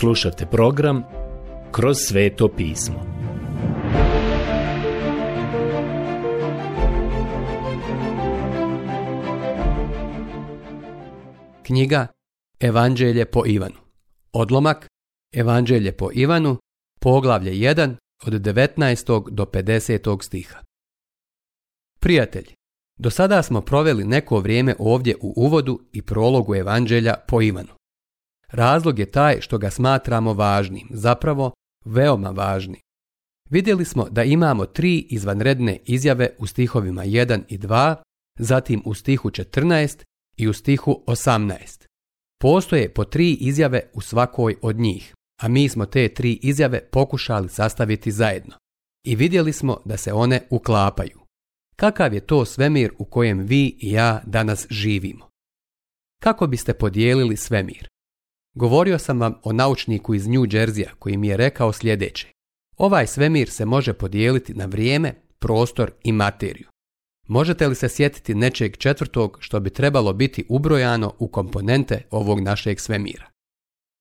Slušajte program Kroz sveto pismo. Knjiga Evanđelje po Ivanu. Odlomak Evanđelje po Ivanu, poglavlje 1 od 19. do 50. stiha. Prijatelji, do sada smo proveli neko vrijeme ovdje u uvodu i prologu Evanđelja po Ivanu. Razlog je taj što ga smatramo važnim, zapravo veoma važni? Vidjeli smo da imamo tri izvanredne izjave u stihovima 1 i 2, zatim u stihu 14 i u stihu 18. Postoje po tri izjave u svakoj od njih, a mi smo te tri izjave pokušali sastaviti zajedno. I vidjeli smo da se one uklapaju. Kakav je to svemir u kojem vi i ja danas živimo? Kako biste podijelili svemir? Govorio sam vam o naučniku iz New Jerseyja koji mi je rekao sljedeće. Ovaj svemir se može podijeliti na vrijeme, prostor i materiju. Možete li se sjetiti nečeg četvrtog što bi trebalo biti ubrojano u komponente ovog našeg svemira?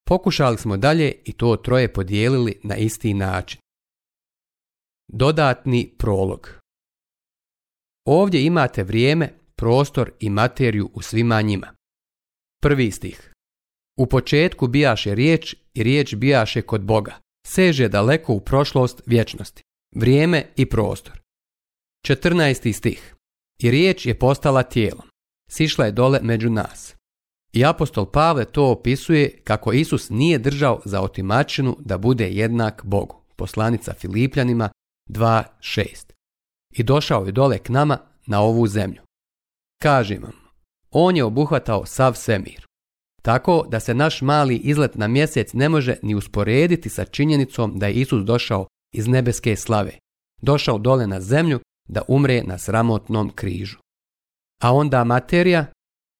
Pokušali smo dalje i to troje podijelili na isti način. Dodatni prolog Ovdje imate vrijeme, prostor i materiju u svima njima. Prvi stih u početku bijaše riječ i riječ bijaše kod Boga. Seže daleko u prošlost vječnosti, vrijeme i prostor. 14. stih. I riječ je postala tijelom. Sišla je dole među nas. I apostol Pavle to opisuje kako Isus nije držao za otimačinu da bude jednak Bogu. Poslanica Filipljanima 2.6. I došao je dole k nama na ovu zemlju. Kažem vam, on je obuhvatao sav semir. Tako da se naš mali izlet na mjesec ne može ni usporediti sa činjenicom da je Isus došao iz nebeske slave. Došao dole na zemlju da umre na sramotnom križu. A onda materija?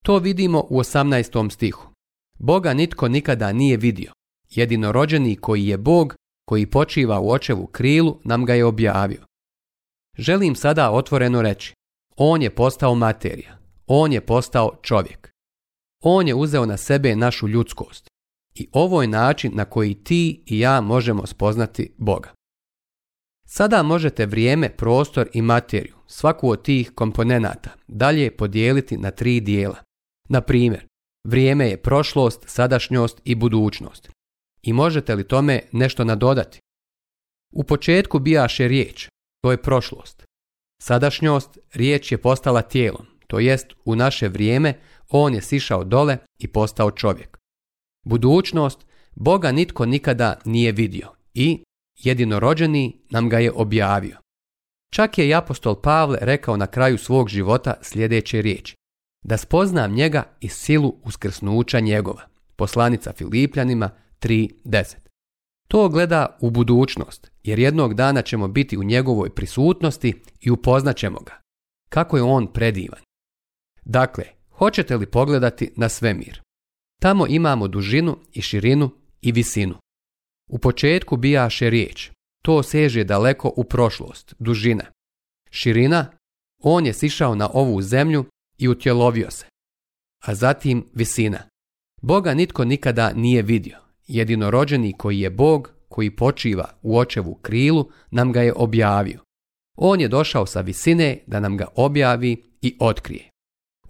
To vidimo u 18. stihu. Boga nitko nikada nije vidio. Jedinorođeni koji je Bog, koji počiva u očevu krilu, nam ga je objavio. Želim sada otvoreno reći. On je postao materija. On je postao čovjek. On je uzeo na sebe našu ljudskost. I ovo je način na koji ti i ja možemo spoznati Boga. Sada možete vrijeme, prostor i materiju, svaku od tih komponenata, dalje podijeliti na tri dijela. Na primjer, vrijeme je prošlost, sadašnjost i budućnost. I možete li tome nešto nadodati? U početku bijaše riječ, to je prošlost. Sadašnjost, riječ je postala tijelom, to jest u naše vrijeme, on je sišao dole i postao čovjek. Budućnost Boga nitko nikada nije vidio i jedinorođeni nam ga je objavio. Čak je i apostol Pavle rekao na kraju svog života sljedeće riječi. Da spoznam njega i silu uskrsnuća njegova. Poslanica Filipljanima 3.10. To gleda u budućnost, jer jednog dana ćemo biti u njegovoj prisutnosti i upoznat ćemo ga. Kako je on predivan. Dakle, Hoćete li pogledati na svemir? Tamo imamo dužinu i širinu i visinu. U početku bijaše riječ. To seže daleko u prošlost, dužina. Širina, on je sišao na ovu zemlju i utjelovio se. A zatim visina. Boga nitko nikada nije vidio. Jedinorođeni koji je Bog, koji počiva u očevu krilu, nam ga je objavio. On je došao sa visine da nam ga objavi i otkrije.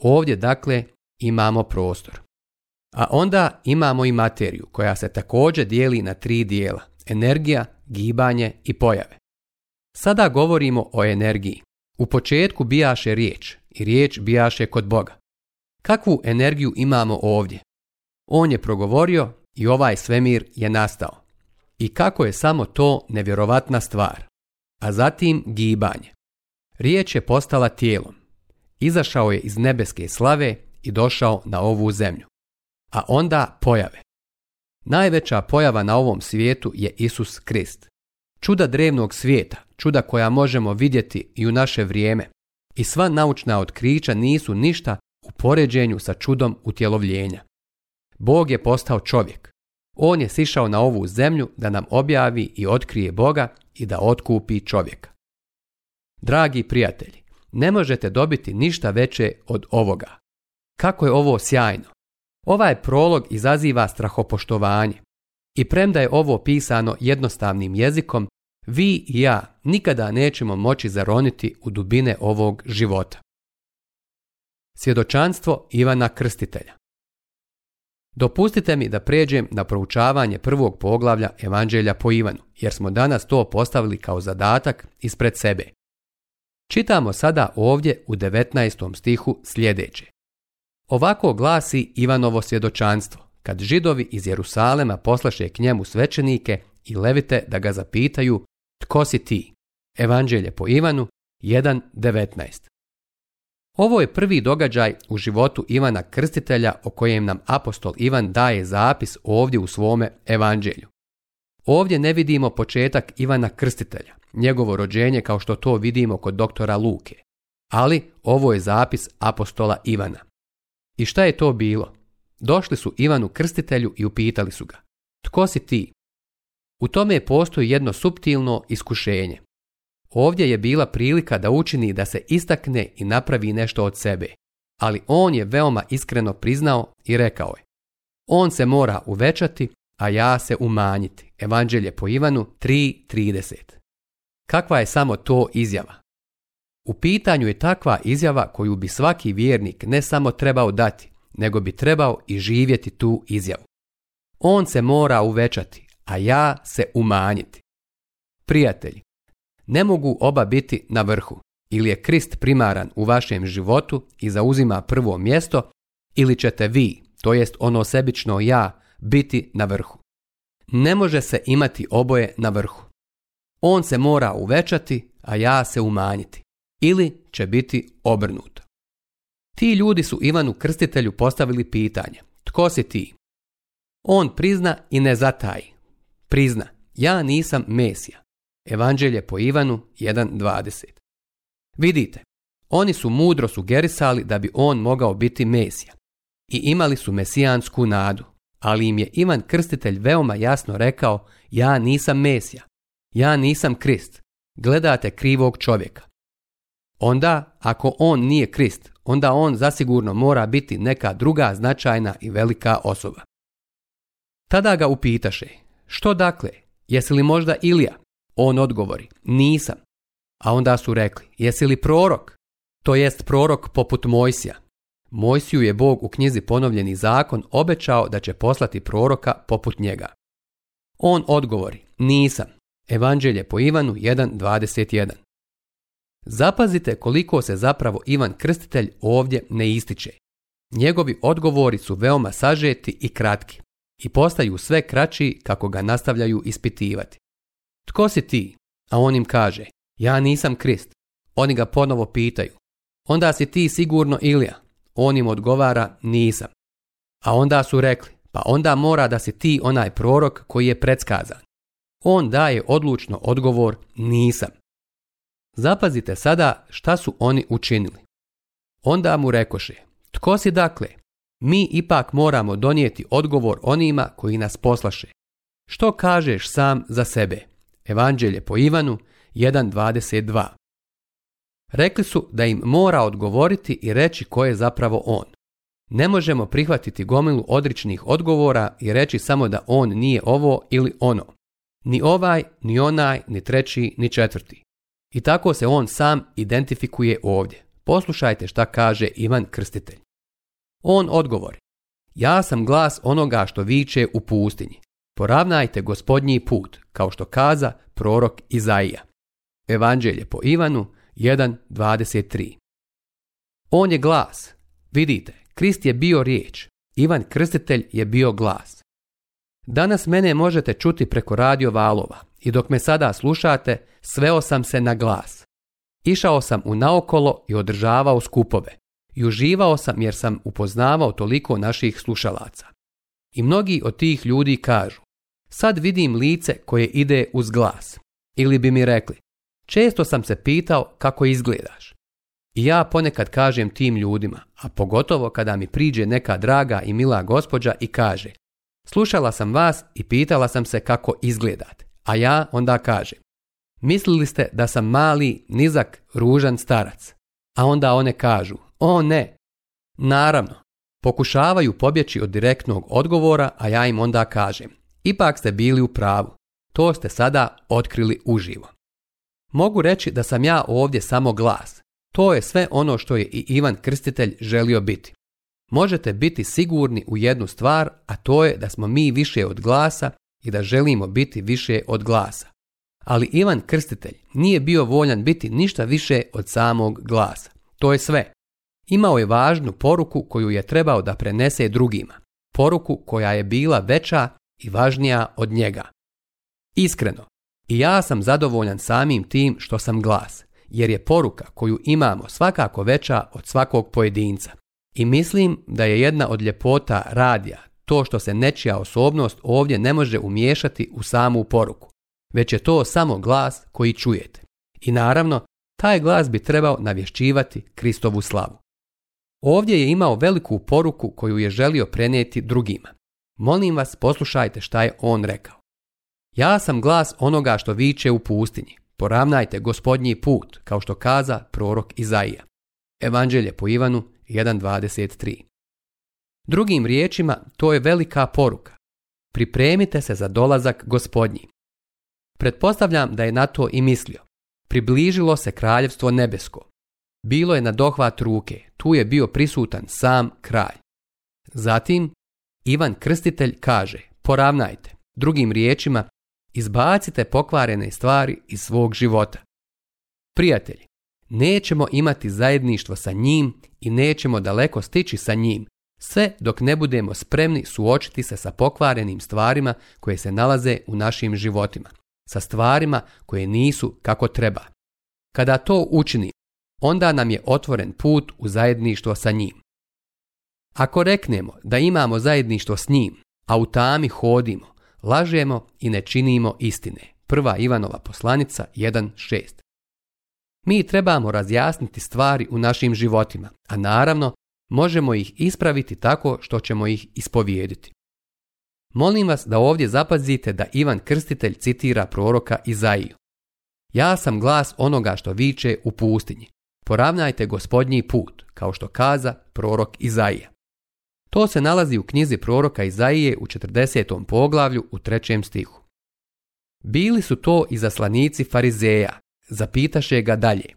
Ovdje dakle imamo prostor. A onda imamo i materiju koja se također dijeli na tri dijela. Energija, gibanje i pojave. Sada govorimo o energiji. U početku bijaše riječ i riječ bijaše kod Boga. Kakvu energiju imamo ovdje? On je progovorio i ovaj svemir je nastao. I kako je samo to nevjerovatna stvar. A zatim gibanje. Riječ je postala tijelom izašao je iz nebeske slave i došao na ovu zemlju. A onda pojave. Najveća pojava na ovom svijetu je Isus Krist. Čuda drevnog svijeta, čuda koja možemo vidjeti i u naše vrijeme. I sva naučna otkrića nisu ništa u poređenju sa čudom utjelovljenja. Bog je postao čovjek. On je sišao na ovu zemlju da nam objavi i otkrije Boga i da otkupi čovjeka. Dragi prijatelji, ne možete dobiti ništa veće od ovoga. Kako je ovo sjajno! Ovaj prolog izaziva strahopoštovanje. I premda je ovo pisano jednostavnim jezikom, vi i ja nikada nećemo moći zaroniti u dubine ovog života. Svjedočanstvo Ivana Krstitelja Dopustite mi da pređem na proučavanje prvog poglavlja Evanđelja po Ivanu, jer smo danas to postavili kao zadatak ispred sebe. Čitamo sada ovdje u 19. stihu sljedeće. Ovako glasi Ivanovo svjedočanstvo, kad židovi iz Jerusalema poslaše k njemu svećenike i levite da ga zapitaju tko si ti? Evanđelje po Ivanu 1.19. Ovo je prvi događaj u životu Ivana Krstitelja o kojem nam apostol Ivan daje zapis ovdje u svome evanđelju. Ovdje ne vidimo početak Ivana Krstitelja, njegovo rođenje kao što to vidimo kod doktora Luke. Ali ovo je zapis apostola Ivana. I šta je to bilo? Došli su Ivanu Krstitelju i upitali su ga. Tko si ti? U tome je postoji jedno suptilno iskušenje. Ovdje je bila prilika da učini da se istakne i napravi nešto od sebe, ali on je veoma iskreno priznao i rekao je. On se mora uvećati, a ja se umanjiti. Evanđelje po Ivanu 3.30. Kakva je samo to izjava? U pitanju je takva izjava koju bi svaki vjernik ne samo trebao dati, nego bi trebao i živjeti tu izjavu. On se mora uvećati, a ja se umanjiti. Prijatelji, ne mogu oba biti na vrhu. Ili je Krist primaran u vašem životu i zauzima prvo mjesto, ili ćete vi, to jest ono sebično ja, biti na vrhu. Ne može se imati oboje na vrhu. On se mora uvećati, a ja se umanjiti. Ili će biti obrnuto. Ti ljudi su Ivanu Krstitelju postavili pitanje. Tko si ti? On prizna i ne zataji. Prizna, ja nisam Mesija. Evanđelje po Ivanu 1.20. Vidite, oni su mudro sugerisali da bi on mogao biti Mesija. I imali su mesijansku nadu, ali im je Ivan Krstitelj veoma jasno rekao ja nisam Mesija, ja nisam Krist, gledate krivog čovjeka. Onda, ako on nije Krist, onda on zasigurno mora biti neka druga značajna i velika osoba. Tada ga upitaše, što dakle, jesi li možda Ilija? On odgovori, nisam. A onda su rekli, jesi li prorok? To jest prorok poput Mojsija. Mojsiju je Bog u knjizi Ponovljeni zakon obećao da će poslati proroka poput njega. On odgovori, nisam. Evanđelje po Ivanu 1.21. Zapazite koliko se zapravo Ivan Krstitelj ovdje ne ističe. Njegovi odgovori su veoma sažeti i kratki i postaju sve kraći kako ga nastavljaju ispitivati. Tko si ti? A on im kaže, ja nisam Krist. Oni ga ponovo pitaju. Onda si ti sigurno Ilija. On im odgovara, nisam. A onda su rekli, pa onda mora da si ti onaj prorok koji je predskazan. On daje odlučno odgovor, nisam. Zapazite sada šta su oni učinili. Onda mu rekoše, tko si dakle? Mi ipak moramo donijeti odgovor onima koji nas poslaše. Što kažeš sam za sebe? Evanđelje po Ivanu 1.22 Rekli su da im mora odgovoriti i reći ko je zapravo on. Ne možemo prihvatiti gomilu odričnih odgovora i reći samo da on nije ovo ili ono. Ni ovaj, ni onaj, ni treći, ni četvrti. I tako se on sam identifikuje ovdje. Poslušajte šta kaže Ivan Krstitelj. On odgovori. Ja sam glas onoga što viče u pustinji. Poravnajte gospodnji put, kao što kaza prorok Izaija. Evanđelje po Ivanu, 1.23. On je glas. Vidite, Krist je bio riječ. Ivan Krstitelj je bio glas. Danas mene možete čuti preko radio valova i dok me sada slušate, sveo sam se na glas. Išao sam u naokolo i održavao skupove. I uživao sam jer sam upoznavao toliko naših slušalaca. I mnogi od tih ljudi kažu, sad vidim lice koje ide uz glas. Ili bi mi rekli, Često sam se pitao kako izgledaš. I ja ponekad kažem tim ljudima, a pogotovo kada mi priđe neka draga i mila gospođa i kaže Slušala sam vas i pitala sam se kako izgledate, a ja onda kažem Mislili ste da sam mali, nizak, ružan starac. A onda one kažu, o ne. Naravno, pokušavaju pobjeći od direktnog odgovora, a ja im onda kažem, ipak ste bili u pravu. To ste sada otkrili uživo. Mogu reći da sam ja ovdje samo glas. To je sve ono što je i Ivan Krstitelj želio biti. Možete biti sigurni u jednu stvar, a to je da smo mi više od glasa i da želimo biti više od glasa. Ali Ivan Krstitelj nije bio voljan biti ništa više od samog glasa. To je sve. Imao je važnu poruku koju je trebao da prenese drugima. Poruku koja je bila veća i važnija od njega. Iskreno, i ja sam zadovoljan samim tim što sam glas, jer je poruka koju imamo svakako veća od svakog pojedinca. I mislim da je jedna od ljepota radija to što se nečija osobnost ovdje ne može umiješati u samu poruku, već je to samo glas koji čujete. I naravno, taj glas bi trebao navješćivati Kristovu slavu. Ovdje je imao veliku poruku koju je želio prenijeti drugima. Molim vas, poslušajte šta je on rekao. Ja sam glas onoga što viče u pustinji. Poravnajte gospodnji put, kao što kaza prorok Izaija. Evanđelje po Ivanu 1.23 Drugim riječima, to je velika poruka. Pripremite se za dolazak gospodnji. Pretpostavljam da je na to i mislio. Približilo se kraljevstvo nebesko. Bilo je na dohvat ruke, tu je bio prisutan sam kralj. Zatim, Ivan Krstitelj kaže, poravnajte, drugim riječima, Izbacite pokvarene stvari iz svog života. Prijatelji, nećemo imati zajedništvo sa njim i nećemo daleko stići sa njim, sve dok ne budemo spremni suočiti se sa pokvarenim stvarima koje se nalaze u našim životima, sa stvarima koje nisu kako treba. Kada to učini, onda nam je otvoren put u zajedništvo sa njim. Ako reknemo da imamo zajedništvo s njim, a u tami hodimo, Lažemo i ne činimo istine. Prva Ivanova poslanica 1.6 Mi trebamo razjasniti stvari u našim životima, a naravno možemo ih ispraviti tako što ćemo ih ispovijediti. Molim vas da ovdje zapazite da Ivan Krstitelj citira proroka Izaiju. Ja sam glas onoga što viče u pustinji. Poravnajte gospodnji put, kao što kaza prorok Izaija. To se nalazi u knjizi proroka Izaije u 40. poglavlju u trećem stihu. Bili su to i zaslanici farizeja, zapitaše ga dalje.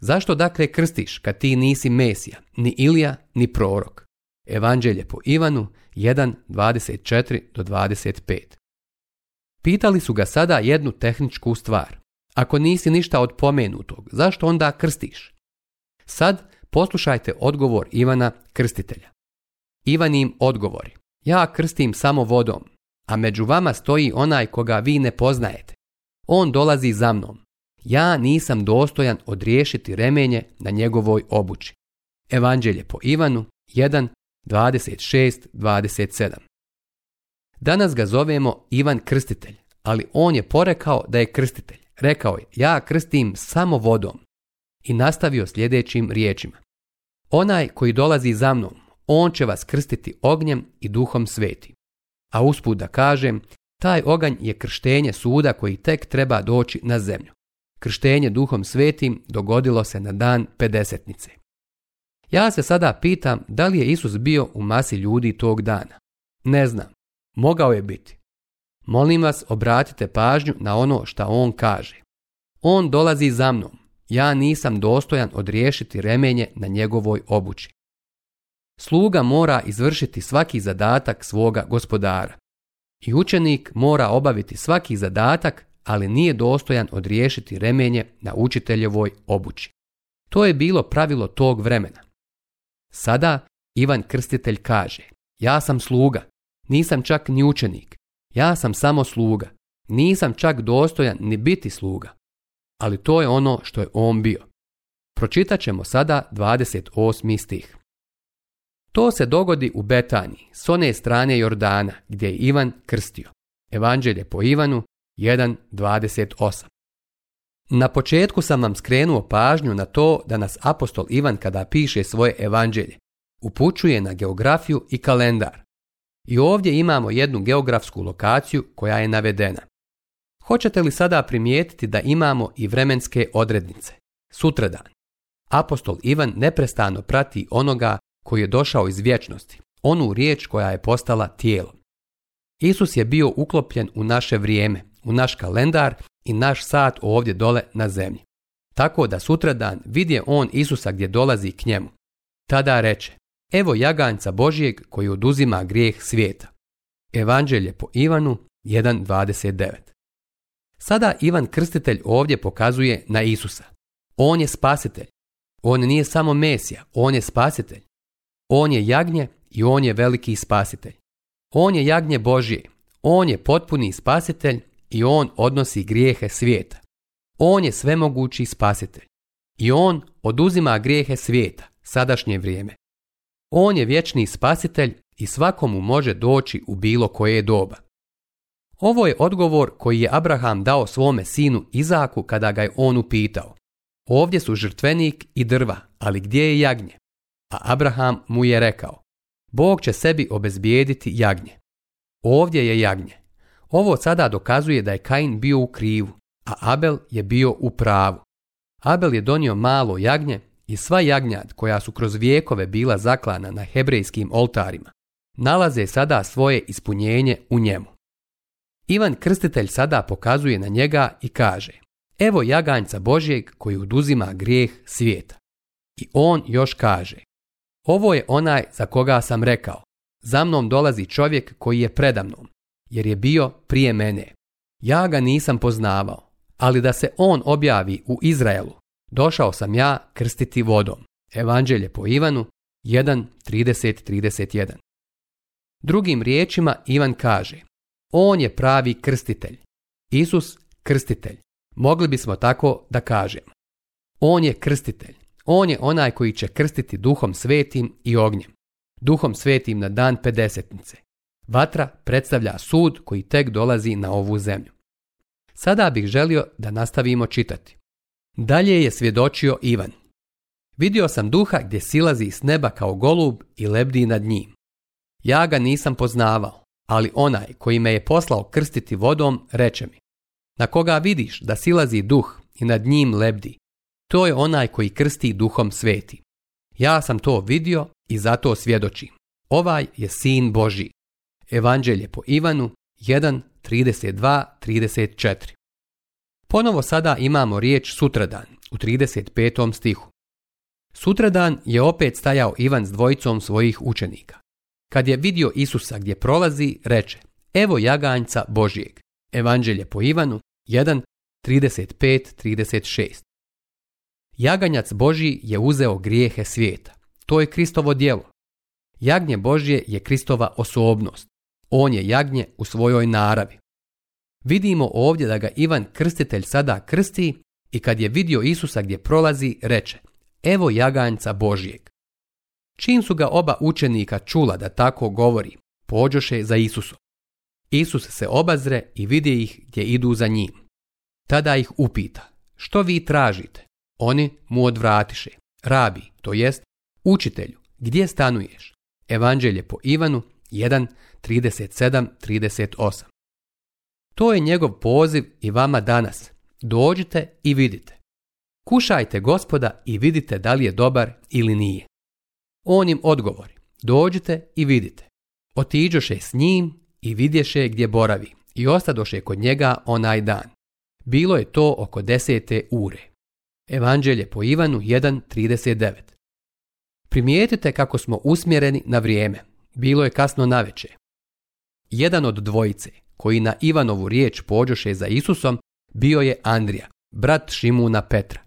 Zašto dakle krstiš kad ti nisi Mesija, ni Ilija, ni prorok? Evanđelje po Ivanu 1.24 do 25. Pitali su ga sada jednu tehničku stvar. Ako nisi ništa od pomenutog, zašto onda krstiš? Sad poslušajte odgovor Ivana Krstitelja. Ivan im odgovori, ja krstim samo vodom, a među vama stoji onaj koga vi ne poznajete. On dolazi za mnom. Ja nisam dostojan odriješiti remenje na njegovoj obući. Evanđelje po Ivanu 1.26.27 Danas ga zovemo Ivan Krstitelj, ali on je porekao da je krstitelj. Rekao je, ja krstim samo vodom. I nastavio sljedećim riječima. Onaj koji dolazi za mnom, on će vas krstiti ognjem i duhom sveti. A usput da kažem, taj oganj je krštenje suda koji tek treba doći na zemlju. Krštenje duhom svetim dogodilo se na dan pedesetnice. Ja se sada pitam da li je Isus bio u masi ljudi tog dana. Ne znam, mogao je biti. Molim vas obratite pažnju na ono što on kaže. On dolazi za mnom, ja nisam dostojan odriješiti remenje na njegovoj obući. Sluga mora izvršiti svaki zadatak svoga gospodara. I učenik mora obaviti svaki zadatak, ali nije dostojan odriješiti remenje na učiteljevoj obući. To je bilo pravilo tog vremena. Sada Ivan Krstitelj kaže, ja sam sluga, nisam čak ni učenik, ja sam samo sluga, nisam čak dostojan ni biti sluga. Ali to je ono što je on bio. Pročitat ćemo sada 28. stih. To se dogodi u Betaniji, s one strane Jordana, gdje je Ivan krstio. Evanđelje po Ivanu 1.28 Na početku sam vam skrenuo pažnju na to da nas apostol Ivan kada piše svoje evanđelje, upućuje na geografiju i kalendar. I ovdje imamo jednu geografsku lokaciju koja je navedena. Hoćete li sada primijetiti da imamo i vremenske odrednice? Sutradan. Apostol Ivan neprestano prati onoga koji je došao iz vječnosti, onu riječ koja je postala tijelo. Isus je bio uklopljen u naše vrijeme, u naš kalendar i naš sat ovdje dole na zemlji. Tako da sutradan vidje on Isusa gdje dolazi k njemu. Tada reče, evo jaganjca Božijeg koji oduzima grijeh svijeta. Evanđelje po Ivanu 1.29 Sada Ivan Krstitelj ovdje pokazuje na Isusa. On je spasitelj. On nije samo Mesija, on je spasitelj. On je jagnje i on je veliki spasitelj. On je jagnje Božije, on je potpuni spasitelj i on odnosi grijehe svijeta. On je svemogući spasitelj. I on oduzima grijehe svijeta, sadašnje vrijeme. On je vječni spasitelj i svakomu može doći u bilo koje doba. Ovo je odgovor koji je Abraham dao svome sinu Izaku kada ga je on upitao. Ovdje su žrtvenik i drva, ali gdje je jagnje? a Abraham mu je rekao, Bog će sebi obezbijediti jagnje. Ovdje je jagnje. Ovo sada dokazuje da je Kain bio u krivu, a Abel je bio u pravu. Abel je donio malo jagnje i sva jagnjad koja su kroz vijekove bila zaklana na hebrejskim oltarima, nalaze sada svoje ispunjenje u njemu. Ivan Krstitelj sada pokazuje na njega i kaže Evo jaganjca Božjeg koji oduzima grijeh svijeta. I on još kaže ovo je onaj za koga sam rekao. Za mnom dolazi čovjek koji je predamnom, jer je bio prije mene. Ja ga nisam poznavao, ali da se on objavi u Izraelu, došao sam ja krstiti vodom. Evanđelje po Ivanu 1.30.31 Drugim riječima Ivan kaže, on je pravi krstitelj. Isus krstitelj. Mogli bismo tako da kažemo. On je krstitelj. On je onaj koji će krstiti duhom svetim i ognjem. Duhom svetim na dan pedesetnice. Vatra predstavlja sud koji tek dolazi na ovu zemlju. Sada bih želio da nastavimo čitati. Dalje je svjedočio Ivan. Vidio sam duha gdje silazi s neba kao golub i lebdi nad njim. Ja ga nisam poznavao, ali onaj koji me je poslao krstiti vodom reče mi. Na koga vidiš da silazi duh i nad njim lebdi, to je onaj koji krsti duhom sveti. Ja sam to vidio i zato svjedočim. Ovaj je sin Boži. Evanđelje po Ivanu 1.32.34 Ponovo sada imamo riječ sutradan u 35. stihu. Sutradan je opet stajao Ivan s dvojicom svojih učenika. Kad je vidio Isusa gdje prolazi, reče, evo jaganjca Božijeg. Evanđelje po Ivanu 1.35.36 Jaganjac Božji je uzeo grijehe svijeta. To je Kristovo djelo. Jagnje Božje je Kristova osobnost. On je jagnje u svojoj naravi. Vidimo ovdje da ga Ivan Krstitelj sada krsti i kad je vidio Isusa gdje prolazi, reče Evo jaganjca Božjeg. Čim su ga oba učenika čula da tako govori, pođoše za Isusom. Isus se obazre i vidi ih gdje idu za njim. Tada ih upita, što vi tražite? Oni mu odvratiše, rabi, to jest učitelju, gdje stanuješ? Evanđelje po Ivanu 1, To je njegov poziv i vama danas. Dođite i vidite. Kušajte gospoda i vidite da li je dobar ili nije. On im odgovori, dođite i vidite. Otiđoše s njim i vidješe gdje boravi i ostadoše kod njega onaj dan. Bilo je to oko desete ure. Evanđelje po Ivanu 1.39 Primijetite kako smo usmjereni na vrijeme. Bilo je kasno naveče. Jedan od dvojice, koji na Ivanovu riječ pođoše za Isusom, bio je Andrija, brat Šimuna Petra.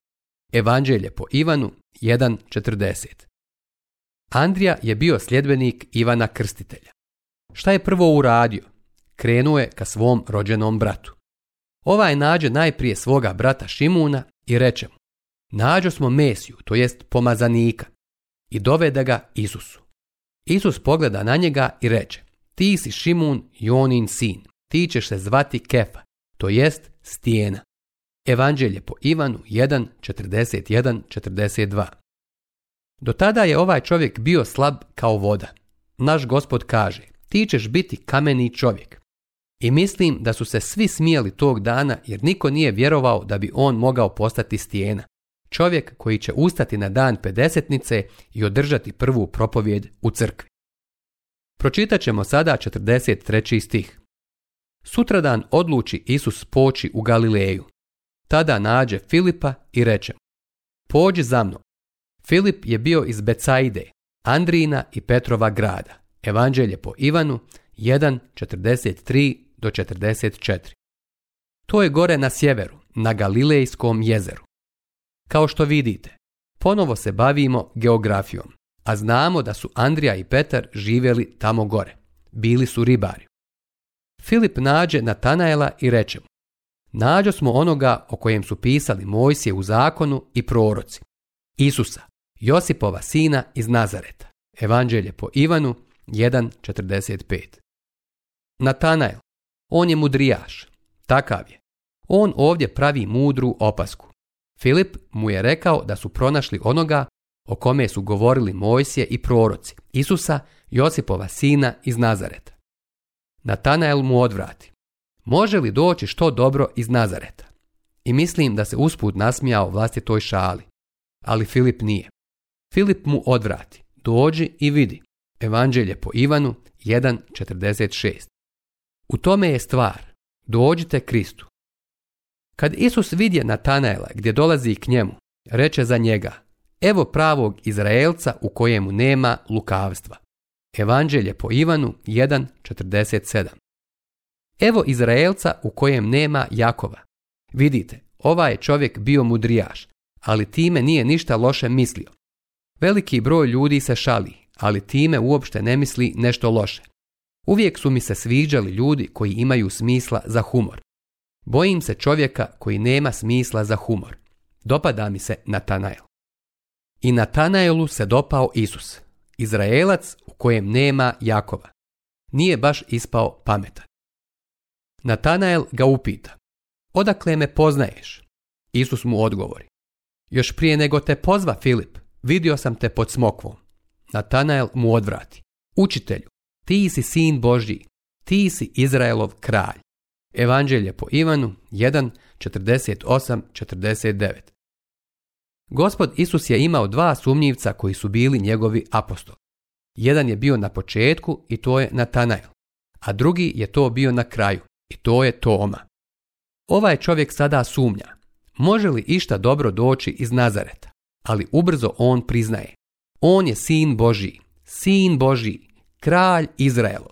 Evanđelje po Ivanu 1.40 Andrija je bio sljedbenik Ivana Krstitelja. Šta je prvo uradio? Krenuo je ka svom rođenom bratu. Ovaj nađe najprije svoga brata Šimuna i reče mu, nađo smo Mesiju, to jest pomazanika, i dovede ga Isusu. Isus pogleda na njega i reče, ti si Šimun, Jonin sin, ti ćeš se zvati Kefa, to jest stijena. Evanđelje po Ivanu 1.41.42 Do tada je ovaj čovjek bio slab kao voda. Naš gospod kaže, ti ćeš biti kameni čovjek. I mislim da su se svi smijali tog dana jer niko nije vjerovao da bi on mogao postati stijena čovjek koji će ustati na dan pedesetnice i održati prvu propovjed u crkvi. Pročitat ćemo sada 43. stih. Sutradan odluči Isus poći u Galileju. Tada nađe Filipa i reče Pođi za mnom. Filip je bio iz Becaide, andrina i Petrova grada. Evanđelje po Ivanu 1.43 do 44. To je gore na sjeveru, na Galilejskom jezeru. Kao što vidite, ponovo se bavimo geografijom, a znamo da su Andrija i Petar živjeli tamo gore. Bili su ribari. Filip nađe Natanaela i reče mu, nađo smo onoga o kojem su pisali Mojsije u zakonu i proroci. Isusa, Josipova sina iz Nazareta. Evanđelje po Ivanu 1.45. Natanael, on je mudrijaš, takav je. On ovdje pravi mudru opasku. Filip mu je rekao da su pronašli onoga o kome su govorili Mojsije i proroci, Isusa, Josipova sina iz Nazareta. Natanael mu odvrati. Može li doći što dobro iz Nazareta? I mislim da se usput nasmijao vlastitoj šali. Ali Filip nije. Filip mu odvrati. Dođi i vidi. Evanđelje po Ivanu 1.46. U tome je stvar. Dođite Kristu. Kad Isus vidje Natanaela gdje dolazi k njemu, reče za njega, evo pravog Izraelca u kojemu nema lukavstva. Evanđelje po Ivanu 1.47 Evo Izraelca u kojem nema Jakova. Vidite, ovaj je čovjek bio mudrijaš, ali time nije ništa loše mislio. Veliki broj ljudi se šali, ali time uopšte ne misli nešto loše. Uvijek su mi se sviđali ljudi koji imaju smisla za humor. Bojim se čovjeka koji nema smisla za humor. Dopada mi se Natanael. I Natanaelu se dopao Isus, Izraelac u kojem nema Jakova. Nije baš ispao pametan. Natanael ga upita, odakle me poznaješ? Isus mu odgovori, još prije nego te pozva Filip, vidio sam te pod smokvom. Natanael mu odvrati, učitelju, ti si sin Božji, ti si Izraelov kralj. Evanđelje po Ivanu 1.48.49 Gospod Isus je imao dva sumnjivca koji su bili njegovi apostoli. Jedan je bio na početku i to je Natanael, a drugi je to bio na kraju i to je Toma. Ovaj čovjek sada sumnja. Može li išta dobro doći iz Nazareta? Ali ubrzo on priznaje. On je sin Božiji, sin Božiji, kralj Izraelo.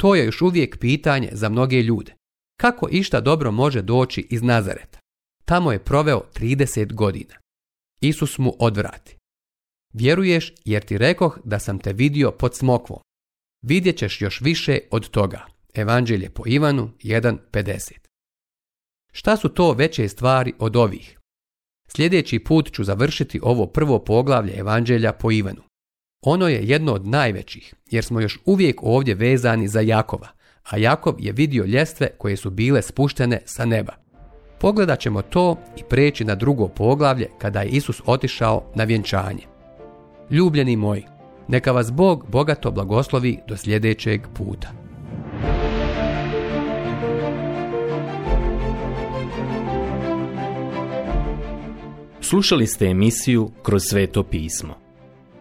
To je još uvijek pitanje za mnoge ljude. Kako išta dobro može doći iz Nazareta? Tamo je proveo 30 godina. Isus mu odvrati. Vjeruješ jer ti rekoh da sam te vidio pod smokvom. Vidjet ćeš još više od toga. Evanđelje po Ivanu 1.50 Šta su to veće stvari od ovih? Sljedeći put ću završiti ovo prvo poglavlje Evanđelja po Ivanu. Ono je jedno od najvećih, jer smo još uvijek ovdje vezani za Jakova, a Jakov je vidio ljestve koje su bile spuštene sa neba. Pogledat ćemo to i preći na drugo poglavlje kada je Isus otišao na vjenčanje. Ljubljeni moji, neka vas Bog bogato blagoslovi do sljedećeg puta. Slušali ste emisiju Kroz sveto pismo.